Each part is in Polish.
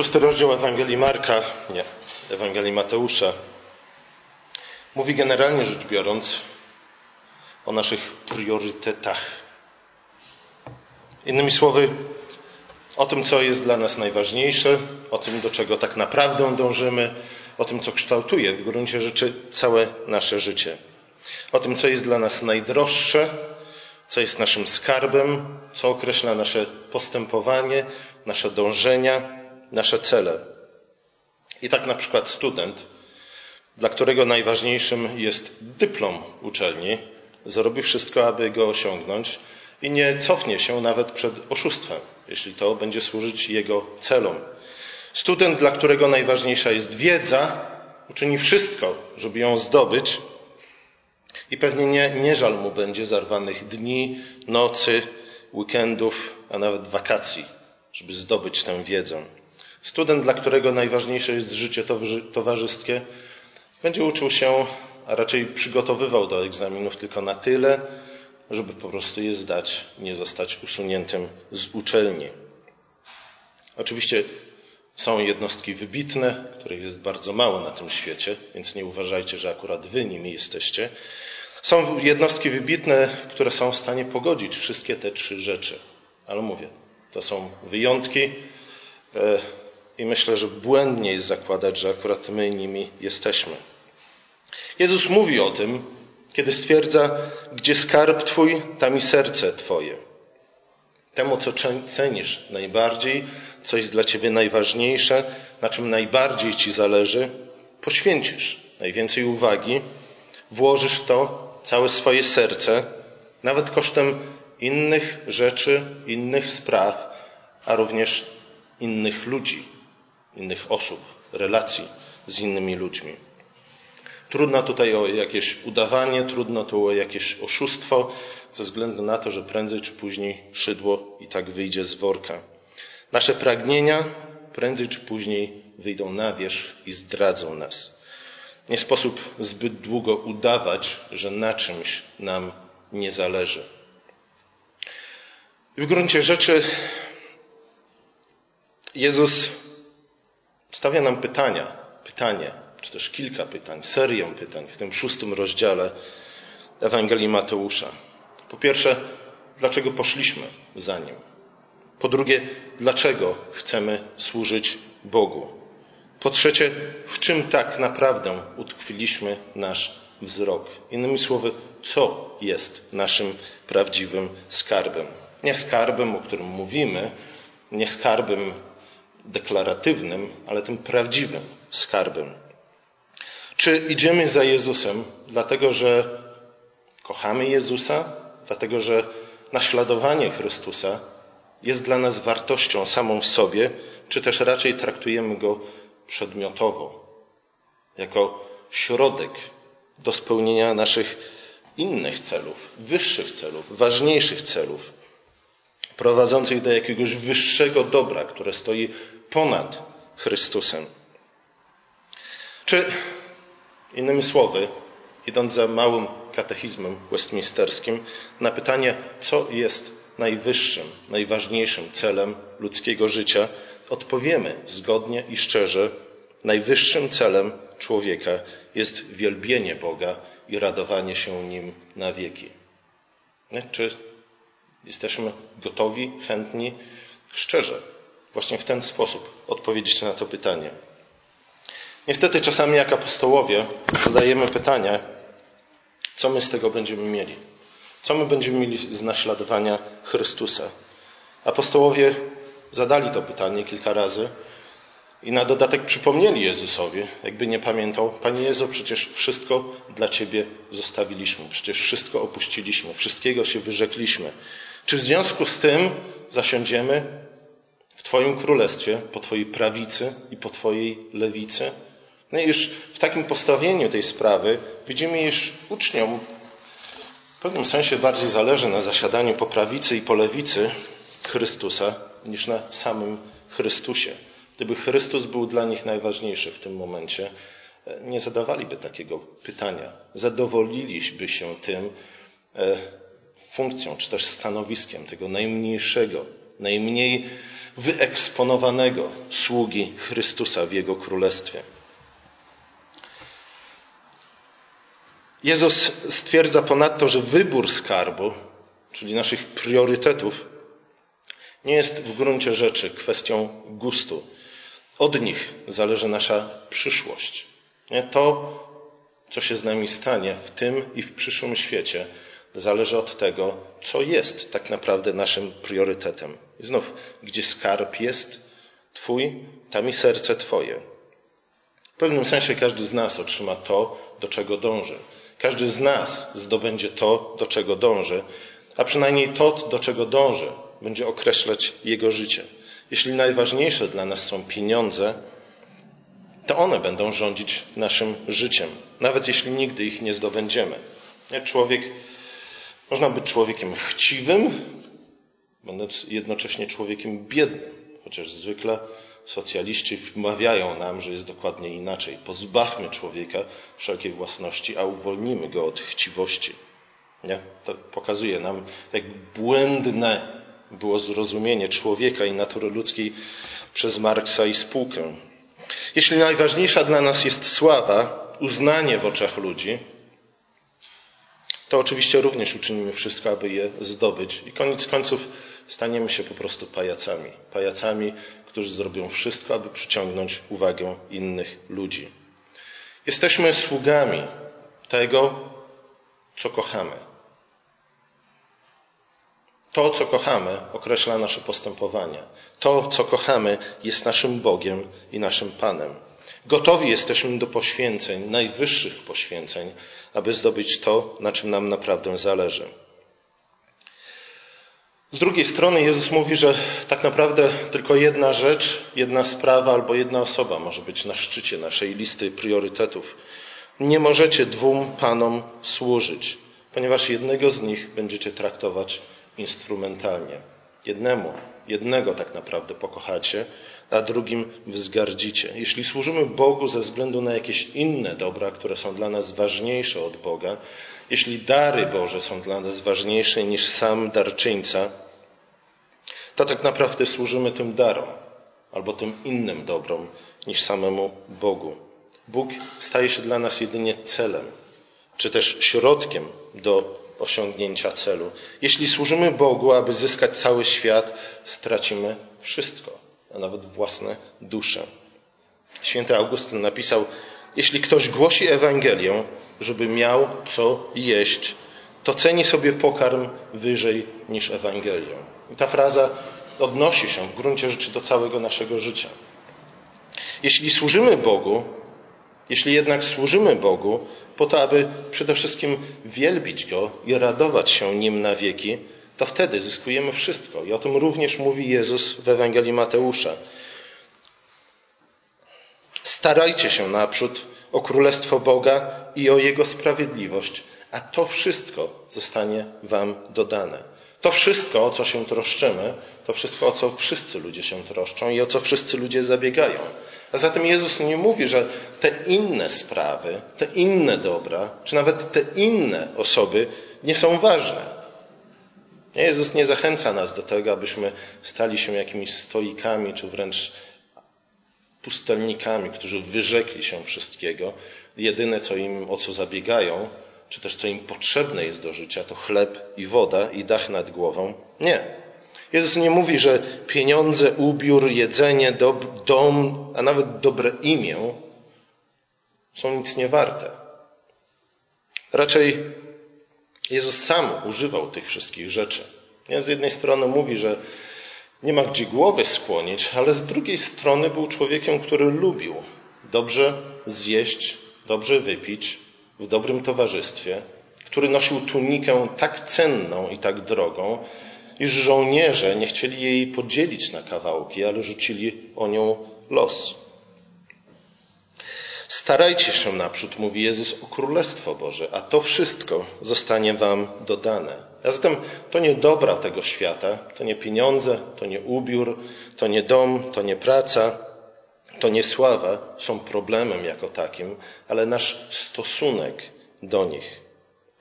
Szósty rozdział Ewangelii Marka, nie, Ewangelii Mateusza, mówi generalnie rzecz biorąc o naszych priorytetach. Innymi słowy, o tym, co jest dla nas najważniejsze, o tym, do czego tak naprawdę dążymy, o tym, co kształtuje w gruncie rzeczy całe nasze życie. O tym, co jest dla nas najdroższe, co jest naszym skarbem, co określa nasze postępowanie, nasze dążenia, nasze cele. I tak na przykład student, dla którego najważniejszym jest dyplom uczelni, zrobi wszystko, aby go osiągnąć i nie cofnie się nawet przed oszustwem, jeśli to będzie służyć jego celom. Student, dla którego najważniejsza jest wiedza, uczyni wszystko, żeby ją zdobyć i pewnie nie, nie żal mu będzie zarwanych dni, nocy, weekendów, a nawet wakacji, żeby zdobyć tę wiedzę. Student, dla którego najważniejsze jest życie towarzyskie, będzie uczył się, a raczej przygotowywał do egzaminów tylko na tyle, żeby po prostu je zdać, nie zostać usuniętym z uczelni. Oczywiście są jednostki wybitne, których jest bardzo mało na tym świecie, więc nie uważajcie, że akurat wy nimi jesteście. Są jednostki wybitne, które są w stanie pogodzić wszystkie te trzy rzeczy. Ale mówię, to są wyjątki e, i myślę, że błędnie jest zakładać, że akurat my nimi jesteśmy. Jezus mówi o tym, kiedy stwierdza, gdzie skarb Twój, tam i serce Twoje. Temu, co cenisz najbardziej, co jest dla Ciebie najważniejsze, na czym najbardziej Ci zależy, poświęcisz najwięcej uwagi, włożysz to całe swoje serce, nawet kosztem innych rzeczy, innych spraw, a również innych ludzi, innych osób, relacji z innymi ludźmi. Trudno tutaj o jakieś udawanie, trudno tu o jakieś oszustwo, ze względu na to, że prędzej czy później szydło i tak wyjdzie z worka. Nasze pragnienia prędzej czy później wyjdą na wierzch i zdradzą nas. Nie sposób zbyt długo udawać, że na czymś nam nie zależy. W gruncie rzeczy Jezus stawia nam pytania, pytanie, czy też kilka pytań, serię pytań w tym szóstym rozdziale Ewangelii Mateusza. Po pierwsze, dlaczego poszliśmy za Nim? Po drugie, dlaczego chcemy służyć Bogu? Po trzecie, w czym tak naprawdę utkwiliśmy nasz wzrok? Innymi słowy, co jest naszym prawdziwym skarbem? Nie skarbem, o którym mówimy, nie skarbem deklaratywnym, ale tym prawdziwym skarbem. Czy idziemy za Jezusem, dlatego że kochamy Jezusa, dlatego że naśladowanie Chrystusa jest dla nas wartością samą w sobie, czy też raczej traktujemy go przedmiotowo, jako środek do spełnienia naszych innych celów, wyższych celów, ważniejszych celów, prowadzących do jakiegoś wyższego dobra, które stoi ponad Chrystusem. Czy innymi słowy, idąc za małym katechizmem westminsterskim, na pytanie, co jest najwyższym, najważniejszym celem ludzkiego życia, odpowiemy zgodnie i szczerze, najwyższym celem człowieka jest wielbienie Boga i radowanie się nim na wieki. Czy jesteśmy gotowi, chętni, szczerze, właśnie w ten sposób odpowiedzieć na to pytanie? Niestety czasami jak apostołowie zadajemy pytanie, co my z tego będziemy mieli? Co my będziemy mieli z naśladowania Chrystusa? Apostołowie zadali to pytanie kilka razy i na dodatek przypomnieli Jezusowi, jakby nie pamiętał, Panie Jezu, przecież wszystko dla Ciebie zostawiliśmy, przecież wszystko opuściliśmy, wszystkiego się wyrzekliśmy. Czy w związku z tym zasiądziemy w Twoim królestwie, po Twojej prawicy i po Twojej lewicy? No i już w takim postawieniu tej sprawy widzimy, iż uczniom w pewnym sensie bardziej zależy na zasiadaniu po prawicy i po lewicy Chrystusa niż na samym Chrystusie. Gdyby Chrystus był dla nich najważniejszy w tym momencie, nie zadawaliby takiego pytania. Zadowoliliby się tym e, funkcją czy też stanowiskiem tego najmniejszego, najmniej wyeksponowanego sługi Chrystusa w Jego Królestwie. Jezus stwierdza ponadto, że wybór skarbu, czyli naszych priorytetów, nie jest w gruncie rzeczy kwestią gustu. Od nich zależy nasza przyszłość. To, co się z nami stanie w tym i w przyszłym świecie, zależy od tego, co jest tak naprawdę naszym priorytetem. I znów, gdzie skarb jest Twój, tam i serce Twoje. W pewnym sensie każdy z nas otrzyma to, do czego dąży. Każdy z nas zdobędzie to, do czego dąży, a przynajmniej to, do czego dąży, będzie określać jego życie. Jeśli najważniejsze dla nas są pieniądze, to one będą rządzić naszym życiem, nawet jeśli nigdy ich nie zdobędziemy. Człowiek, można być człowiekiem chciwym, będąc jednocześnie człowiekiem biednym, chociaż zwykle socjaliści wmawiają nam, że jest dokładnie inaczej. Pozbawmy człowieka wszelkiej własności, a uwolnimy go od chciwości. Nie? To pokazuje nam, jak błędne było zrozumienie człowieka i natury ludzkiej przez Marksa i spółkę. Jeśli najważniejsza dla nas jest sława, uznanie w oczach ludzi, to oczywiście również uczynimy wszystko, aby je zdobyć. I koniec końców staniemy się po prostu pajacami. Pajacami, którzy zrobią wszystko, aby przyciągnąć uwagę innych ludzi. Jesteśmy sługami tego, co kochamy. To, co kochamy, określa nasze postępowanie. To, co kochamy, jest naszym Bogiem i naszym Panem. Gotowi jesteśmy do poświęceń, najwyższych poświęceń, aby zdobyć to, na czym nam naprawdę zależy. Z drugiej strony Jezus mówi, że tak naprawdę tylko jedna rzecz, jedna sprawa albo jedna osoba może być na szczycie naszej listy priorytetów. Nie możecie dwóm panom służyć, ponieważ jednego z nich będziecie traktować instrumentalnie. Jednemu, jednego tak naprawdę pokochacie, a drugim wzgardzicie. Jeśli służymy Bogu ze względu na jakieś inne dobra, które są dla nas ważniejsze od Boga, jeśli dary Boże są dla nas ważniejsze niż sam darczyńca, to tak naprawdę służymy tym darom albo tym innym dobrom niż samemu Bogu. Bóg staje się dla nas jedynie celem, czy też środkiem do osiągnięcia celu. Jeśli służymy Bogu, aby zyskać cały świat, stracimy wszystko, a nawet własne dusze. Święty Augustyn napisał: Jeśli ktoś głosi Ewangelię, żeby miał co jeść, to ceni sobie pokarm wyżej niż Ewangelię. I ta fraza odnosi się w gruncie rzeczy do całego naszego życia. Jeśli służymy Bogu, jeśli jednak służymy Bogu po to, aby przede wszystkim wielbić Go i radować się Nim na wieki, to wtedy zyskujemy wszystko. I o tym również mówi Jezus w Ewangelii Mateusza. Starajcie się naprzód o Królestwo Boga i o Jego sprawiedliwość, a to wszystko zostanie Wam dodane. To wszystko, o co się troszczymy, to wszystko, o co wszyscy ludzie się troszczą i o co wszyscy ludzie zabiegają. A zatem Jezus nie mówi, że te inne sprawy, te inne dobra, czy nawet te inne osoby nie są ważne. Jezus nie zachęca nas do tego, abyśmy stali się jakimiś stoikami, czy wręcz pustelnikami, którzy wyrzekli się wszystkiego. Jedyne, co im, o co zabiegają, czy też co im potrzebne jest do życia, to chleb i woda i dach nad głową. Nie. Jezus nie mówi, że pieniądze, ubiór, jedzenie, dom, a nawet dobre imię są nic nie warte. Raczej Jezus sam używał tych wszystkich rzeczy. Z jednej strony mówi, że nie ma gdzie głowy skłonić, ale z drugiej strony był człowiekiem, który lubił dobrze zjeść, dobrze wypić, w dobrym towarzystwie, który nosił tunikę tak cenną i tak drogą, iż żołnierze nie chcieli jej podzielić na kawałki, ale rzucili o nią los. Starajcie się naprzód, mówi Jezus, o Królestwo Boże, a to wszystko zostanie Wam dodane. A zatem to nie dobra tego świata, to nie pieniądze, to nie ubiór, to nie dom, to nie praca, to nie sława są problemem jako takim, ale nasz stosunek do nich.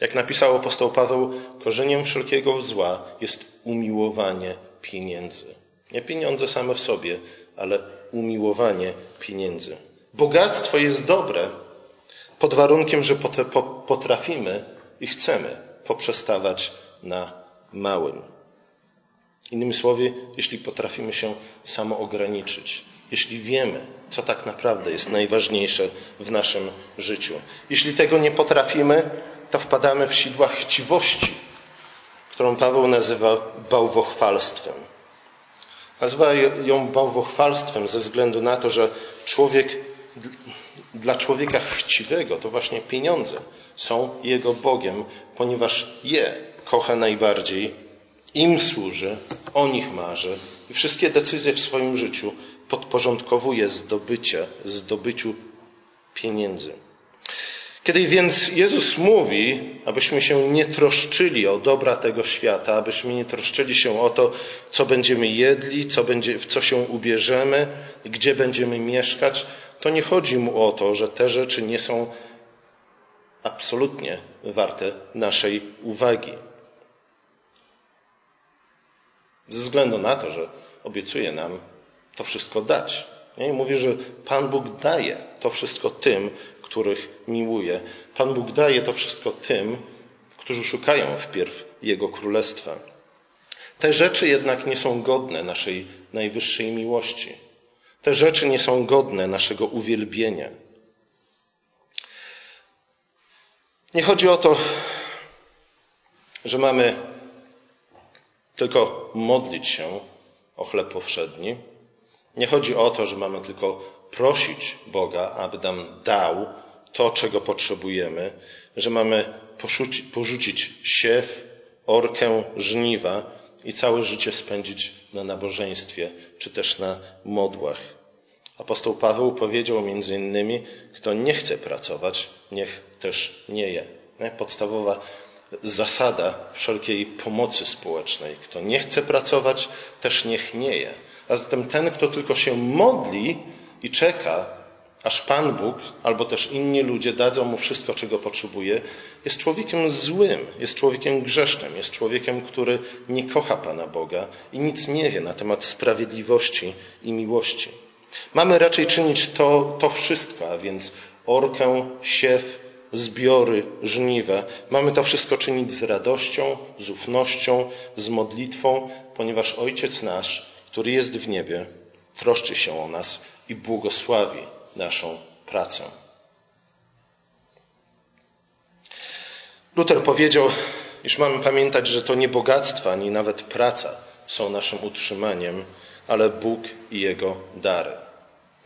Jak napisał apostoł Paweł, korzeniem wszelkiego zła jest umiłowanie pieniędzy. Nie pieniądze same w sobie, ale umiłowanie pieniędzy. Bogactwo jest dobre pod warunkiem, że potrafimy i chcemy poprzestawać na małym. Innymi słowy, jeśli potrafimy się samo ograniczyć, jeśli wiemy, co tak naprawdę jest najważniejsze w naszym życiu. Jeśli tego nie potrafimy, to wpadamy w sidła chciwości, którą Paweł nazywa bałwochwalstwem. Nazywa ją bałwochwalstwem ze względu na to, że człowiek, dla człowieka chciwego to właśnie pieniądze są jego Bogiem, ponieważ je kocha najbardziej, im służy, o nich marzy i wszystkie decyzje w swoim życiu podporządkowuje zdobycie, zdobyciu pieniędzy. Kiedy więc Jezus mówi, abyśmy się nie troszczyli o dobra tego świata, abyśmy nie troszczyli się o to, co będziemy jedli, co będzie, w co się ubierzemy, gdzie będziemy mieszkać, to nie chodzi mu o to, że te rzeczy nie są absolutnie warte naszej uwagi. Ze względu na to, że obiecuje nam to wszystko dać. I mówi, że Pan Bóg daje to wszystko tym, których miłuje. Pan Bóg daje to wszystko tym, którzy szukają wpierw Jego Królestwa. Te rzeczy jednak nie są godne naszej najwyższej miłości. Te rzeczy nie są godne naszego uwielbienia. Nie chodzi o to, że mamy tylko modlić się o chleb powszedni. Nie chodzi o to, że mamy tylko prosić Boga, aby nam dał to, czego potrzebujemy, że mamy porzucić, siew, orkę, żniwa i całe życie spędzić na nabożeństwie czy też na modłach. Apostoł Paweł powiedział między innymi, kto nie chce pracować, niech też nie je. Podstawowa zasada wszelkiej pomocy społecznej. Kto nie chce pracować, też niech nie je. A zatem ten, kto tylko się modli i czeka, aż Pan Bóg albo też inni ludzie dadzą mu wszystko, czego potrzebuje, jest człowiekiem złym, jest człowiekiem grzesznym, jest człowiekiem, który nie kocha Pana Boga i nic nie wie na temat sprawiedliwości i miłości. Mamy raczej czynić to, to wszystko, a więc orkę, siew, zbiory, żniwa. Mamy to wszystko czynić z radością, z ufnością, z modlitwą, ponieważ Ojciec nasz, który jest w niebie, troszczy się o nas i błogosławi naszą pracę. Luther powiedział, iż mamy pamiętać, że to nie bogactwa, ani nawet praca są naszym utrzymaniem, ale Bóg i Jego dary.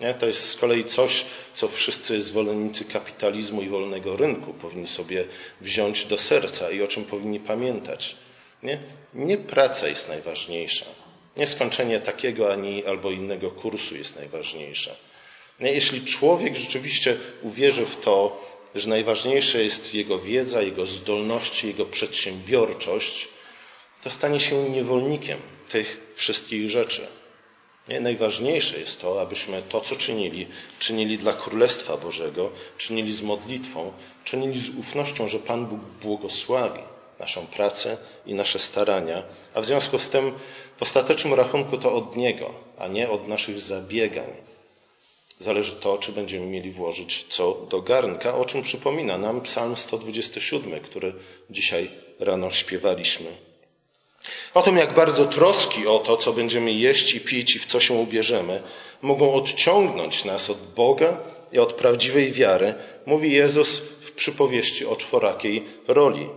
Nie? To jest z kolei coś, co wszyscy zwolennicy kapitalizmu i wolnego rynku powinni sobie wziąć do serca i o czym powinni pamiętać. Nie, nie praca jest najważniejsza. Nie skończenie takiego ani albo innego kursu jest najważniejsze. Nie, jeśli człowiek rzeczywiście uwierzy w to, że najważniejsze jest jego wiedza, jego zdolności, jego przedsiębiorczość, to stanie się niewolnikiem tych wszystkich rzeczy. Nie? Najważniejsze jest to, abyśmy to, co czynili, czynili dla Królestwa Bożego, czynili z modlitwą, czynili z ufnością, że Pan Bóg błogosławi naszą pracę i nasze starania, a w związku z tym w ostatecznym rachunku to od Niego, a nie od naszych zabiegań. Zależy to, czy będziemy mieli włożyć co do garnka, o czym przypomina nam Psalm 127, który dzisiaj rano śpiewaliśmy. O tym, jak bardzo troski o to, co będziemy jeść i pić i w co się ubierzemy, mogą odciągnąć nas od Boga i od prawdziwej wiary, mówi Jezus w przypowieści o czworakiej roli.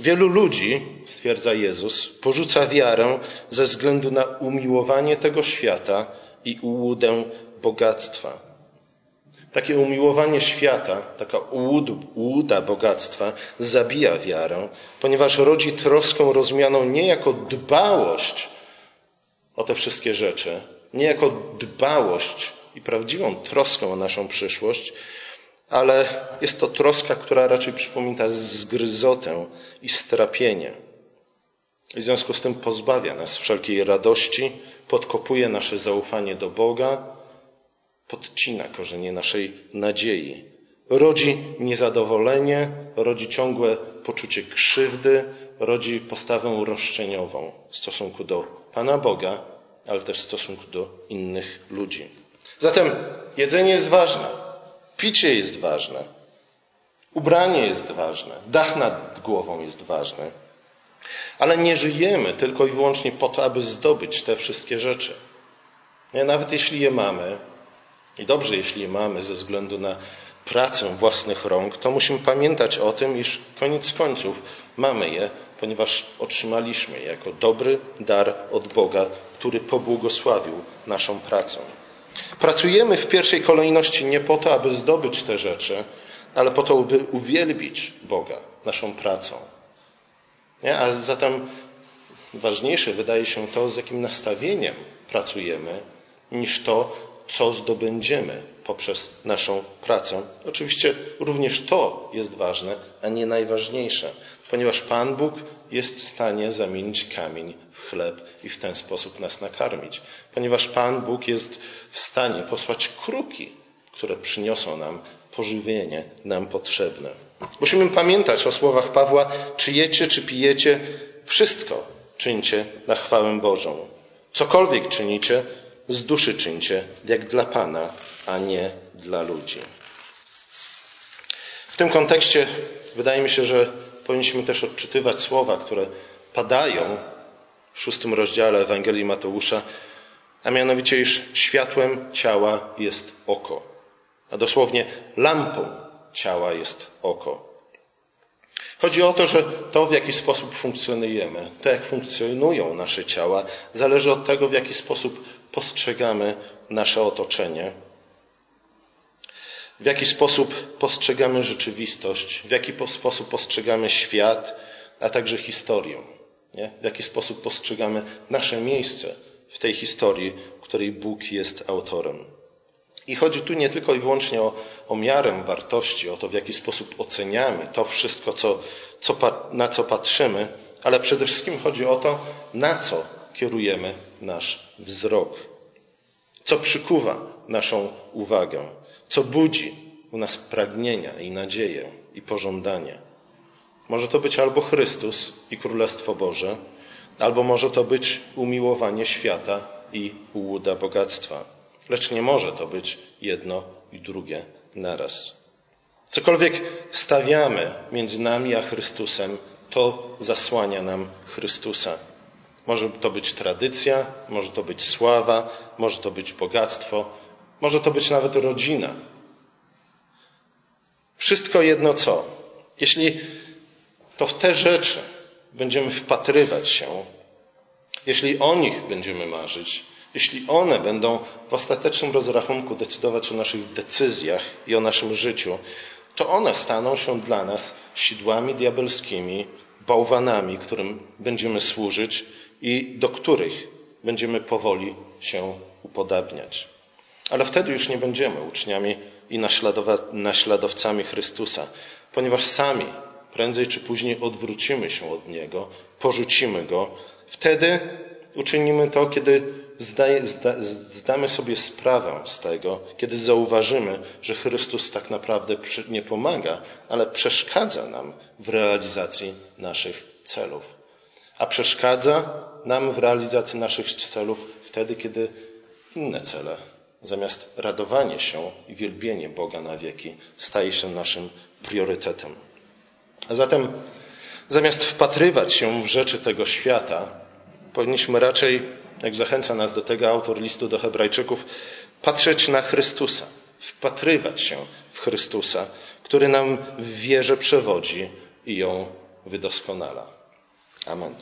Wielu ludzi, stwierdza Jezus, porzuca wiarę ze względu na umiłowanie tego świata i ułudę bogactwa. Takie umiłowanie świata, taka ułuda bogactwa zabija wiarę, ponieważ rodzi troskę rozumianą nie jako dbałość o te wszystkie rzeczy, nie jako dbałość i prawdziwą troskę o naszą przyszłość, ale jest to troska, która raczej przypomina zgryzotę i strapienie. W związku z tym pozbawia nas wszelkiej radości, podkopuje nasze zaufanie do Boga, podcina korzenie naszej nadziei. Rodzi niezadowolenie, rodzi ciągłe poczucie krzywdy, rodzi postawę roszczeniową w stosunku do Pana Boga, ale też w stosunku do innych ludzi. Zatem jedzenie jest ważne, picie jest ważne, ubranie jest ważne, dach nad głową jest ważny, ale nie żyjemy tylko i wyłącznie po to, aby zdobyć te wszystkie rzeczy. Nawet jeśli je mamy, i dobrze jeśli je mamy ze względu na pracę własnych rąk, to musimy pamiętać o tym, iż koniec końców mamy je, ponieważ otrzymaliśmy je jako dobry dar od Boga, który pobłogosławił naszą pracę. Pracujemy w pierwszej kolejności nie po to, aby zdobyć te rzeczy, ale po to, by uwielbić Boga naszą pracą. Nie? A zatem ważniejsze wydaje się to, z jakim nastawieniem pracujemy, niż to, co zdobędziemy poprzez naszą pracę. Oczywiście również to jest ważne, a nie najważniejsze, ponieważ Pan Bóg jest w stanie zamienić kamień w chleb i w ten sposób nas nakarmić. Ponieważ Pan Bóg jest w stanie posłać kruki, które przyniosą nam pożywienie nam potrzebne. Musimy pamiętać o słowach Pawła: czy jecie, czy pijecie, wszystko czyńcie na chwałę Bożą. Cokolwiek czynicie, z duszy czyńcie, jak dla Pana, a nie dla ludzi. W tym kontekście wydaje mi się, że powinniśmy też odczytywać słowa, które padają w szóstym rozdziale Ewangelii Mateusza, a mianowicie, iż światłem ciała jest oko, a dosłownie lampą ciała jest oko. Chodzi o to, że to, w jaki sposób funkcjonujemy, to, jak funkcjonują nasze ciała, zależy od tego, w jaki sposób postrzegamy nasze otoczenie, w jaki sposób postrzegamy rzeczywistość, w jaki sposób postrzegamy świat, a także historię, nie? w jaki sposób postrzegamy nasze miejsce w tej historii, której Bóg jest autorem. I chodzi tu nie tylko i wyłącznie o, o miarę wartości, o to, w jaki sposób oceniamy to wszystko, co, co, na co patrzymy, ale przede wszystkim chodzi o to, na co kierujemy nasz wzrok, co przykuwa naszą uwagę, co budzi u nas pragnienia i nadzieję i pożądanie. Może to być albo Chrystus i Królestwo Boże, albo może to być umiłowanie świata i ułuda bogactwa. Lecz nie może to być jedno i drugie naraz. Cokolwiek stawiamy między nami a Chrystusem, to zasłania nam Chrystusa. Może to być tradycja, może to być sława, może to być bogactwo, może to być nawet rodzina. Wszystko jedno co. Jeśli to w te rzeczy będziemy wpatrywać się, jeśli o nich będziemy marzyć, jeśli one będą w ostatecznym rozrachunku decydować o naszych decyzjach i o naszym życiu, to one staną się dla nas sidłami diabelskimi, bałwanami, którym będziemy służyć i do których będziemy powoli się upodabniać. Ale wtedy już nie będziemy uczniami i naśladowcami Chrystusa, ponieważ sami prędzej czy później odwrócimy się od Niego, porzucimy Go. Wtedy uczynimy to, kiedy zdamy sobie sprawę z tego, kiedy zauważymy, że Chrystus tak naprawdę nie pomaga, ale przeszkadza nam w realizacji naszych celów. A przeszkadza nam w realizacji naszych celów wtedy, kiedy inne cele, zamiast radowanie się i wielbienie Boga na wieki, staje się naszym priorytetem. A zatem, zamiast wpatrywać się w rzeczy tego świata, powinniśmy raczej jak zachęca nas do tego autor listu do Hebrajczyków, patrzeć na Chrystusa, wpatrywać się w Chrystusa, który nam w wierze przewodzi i ją wydoskonala. Amen.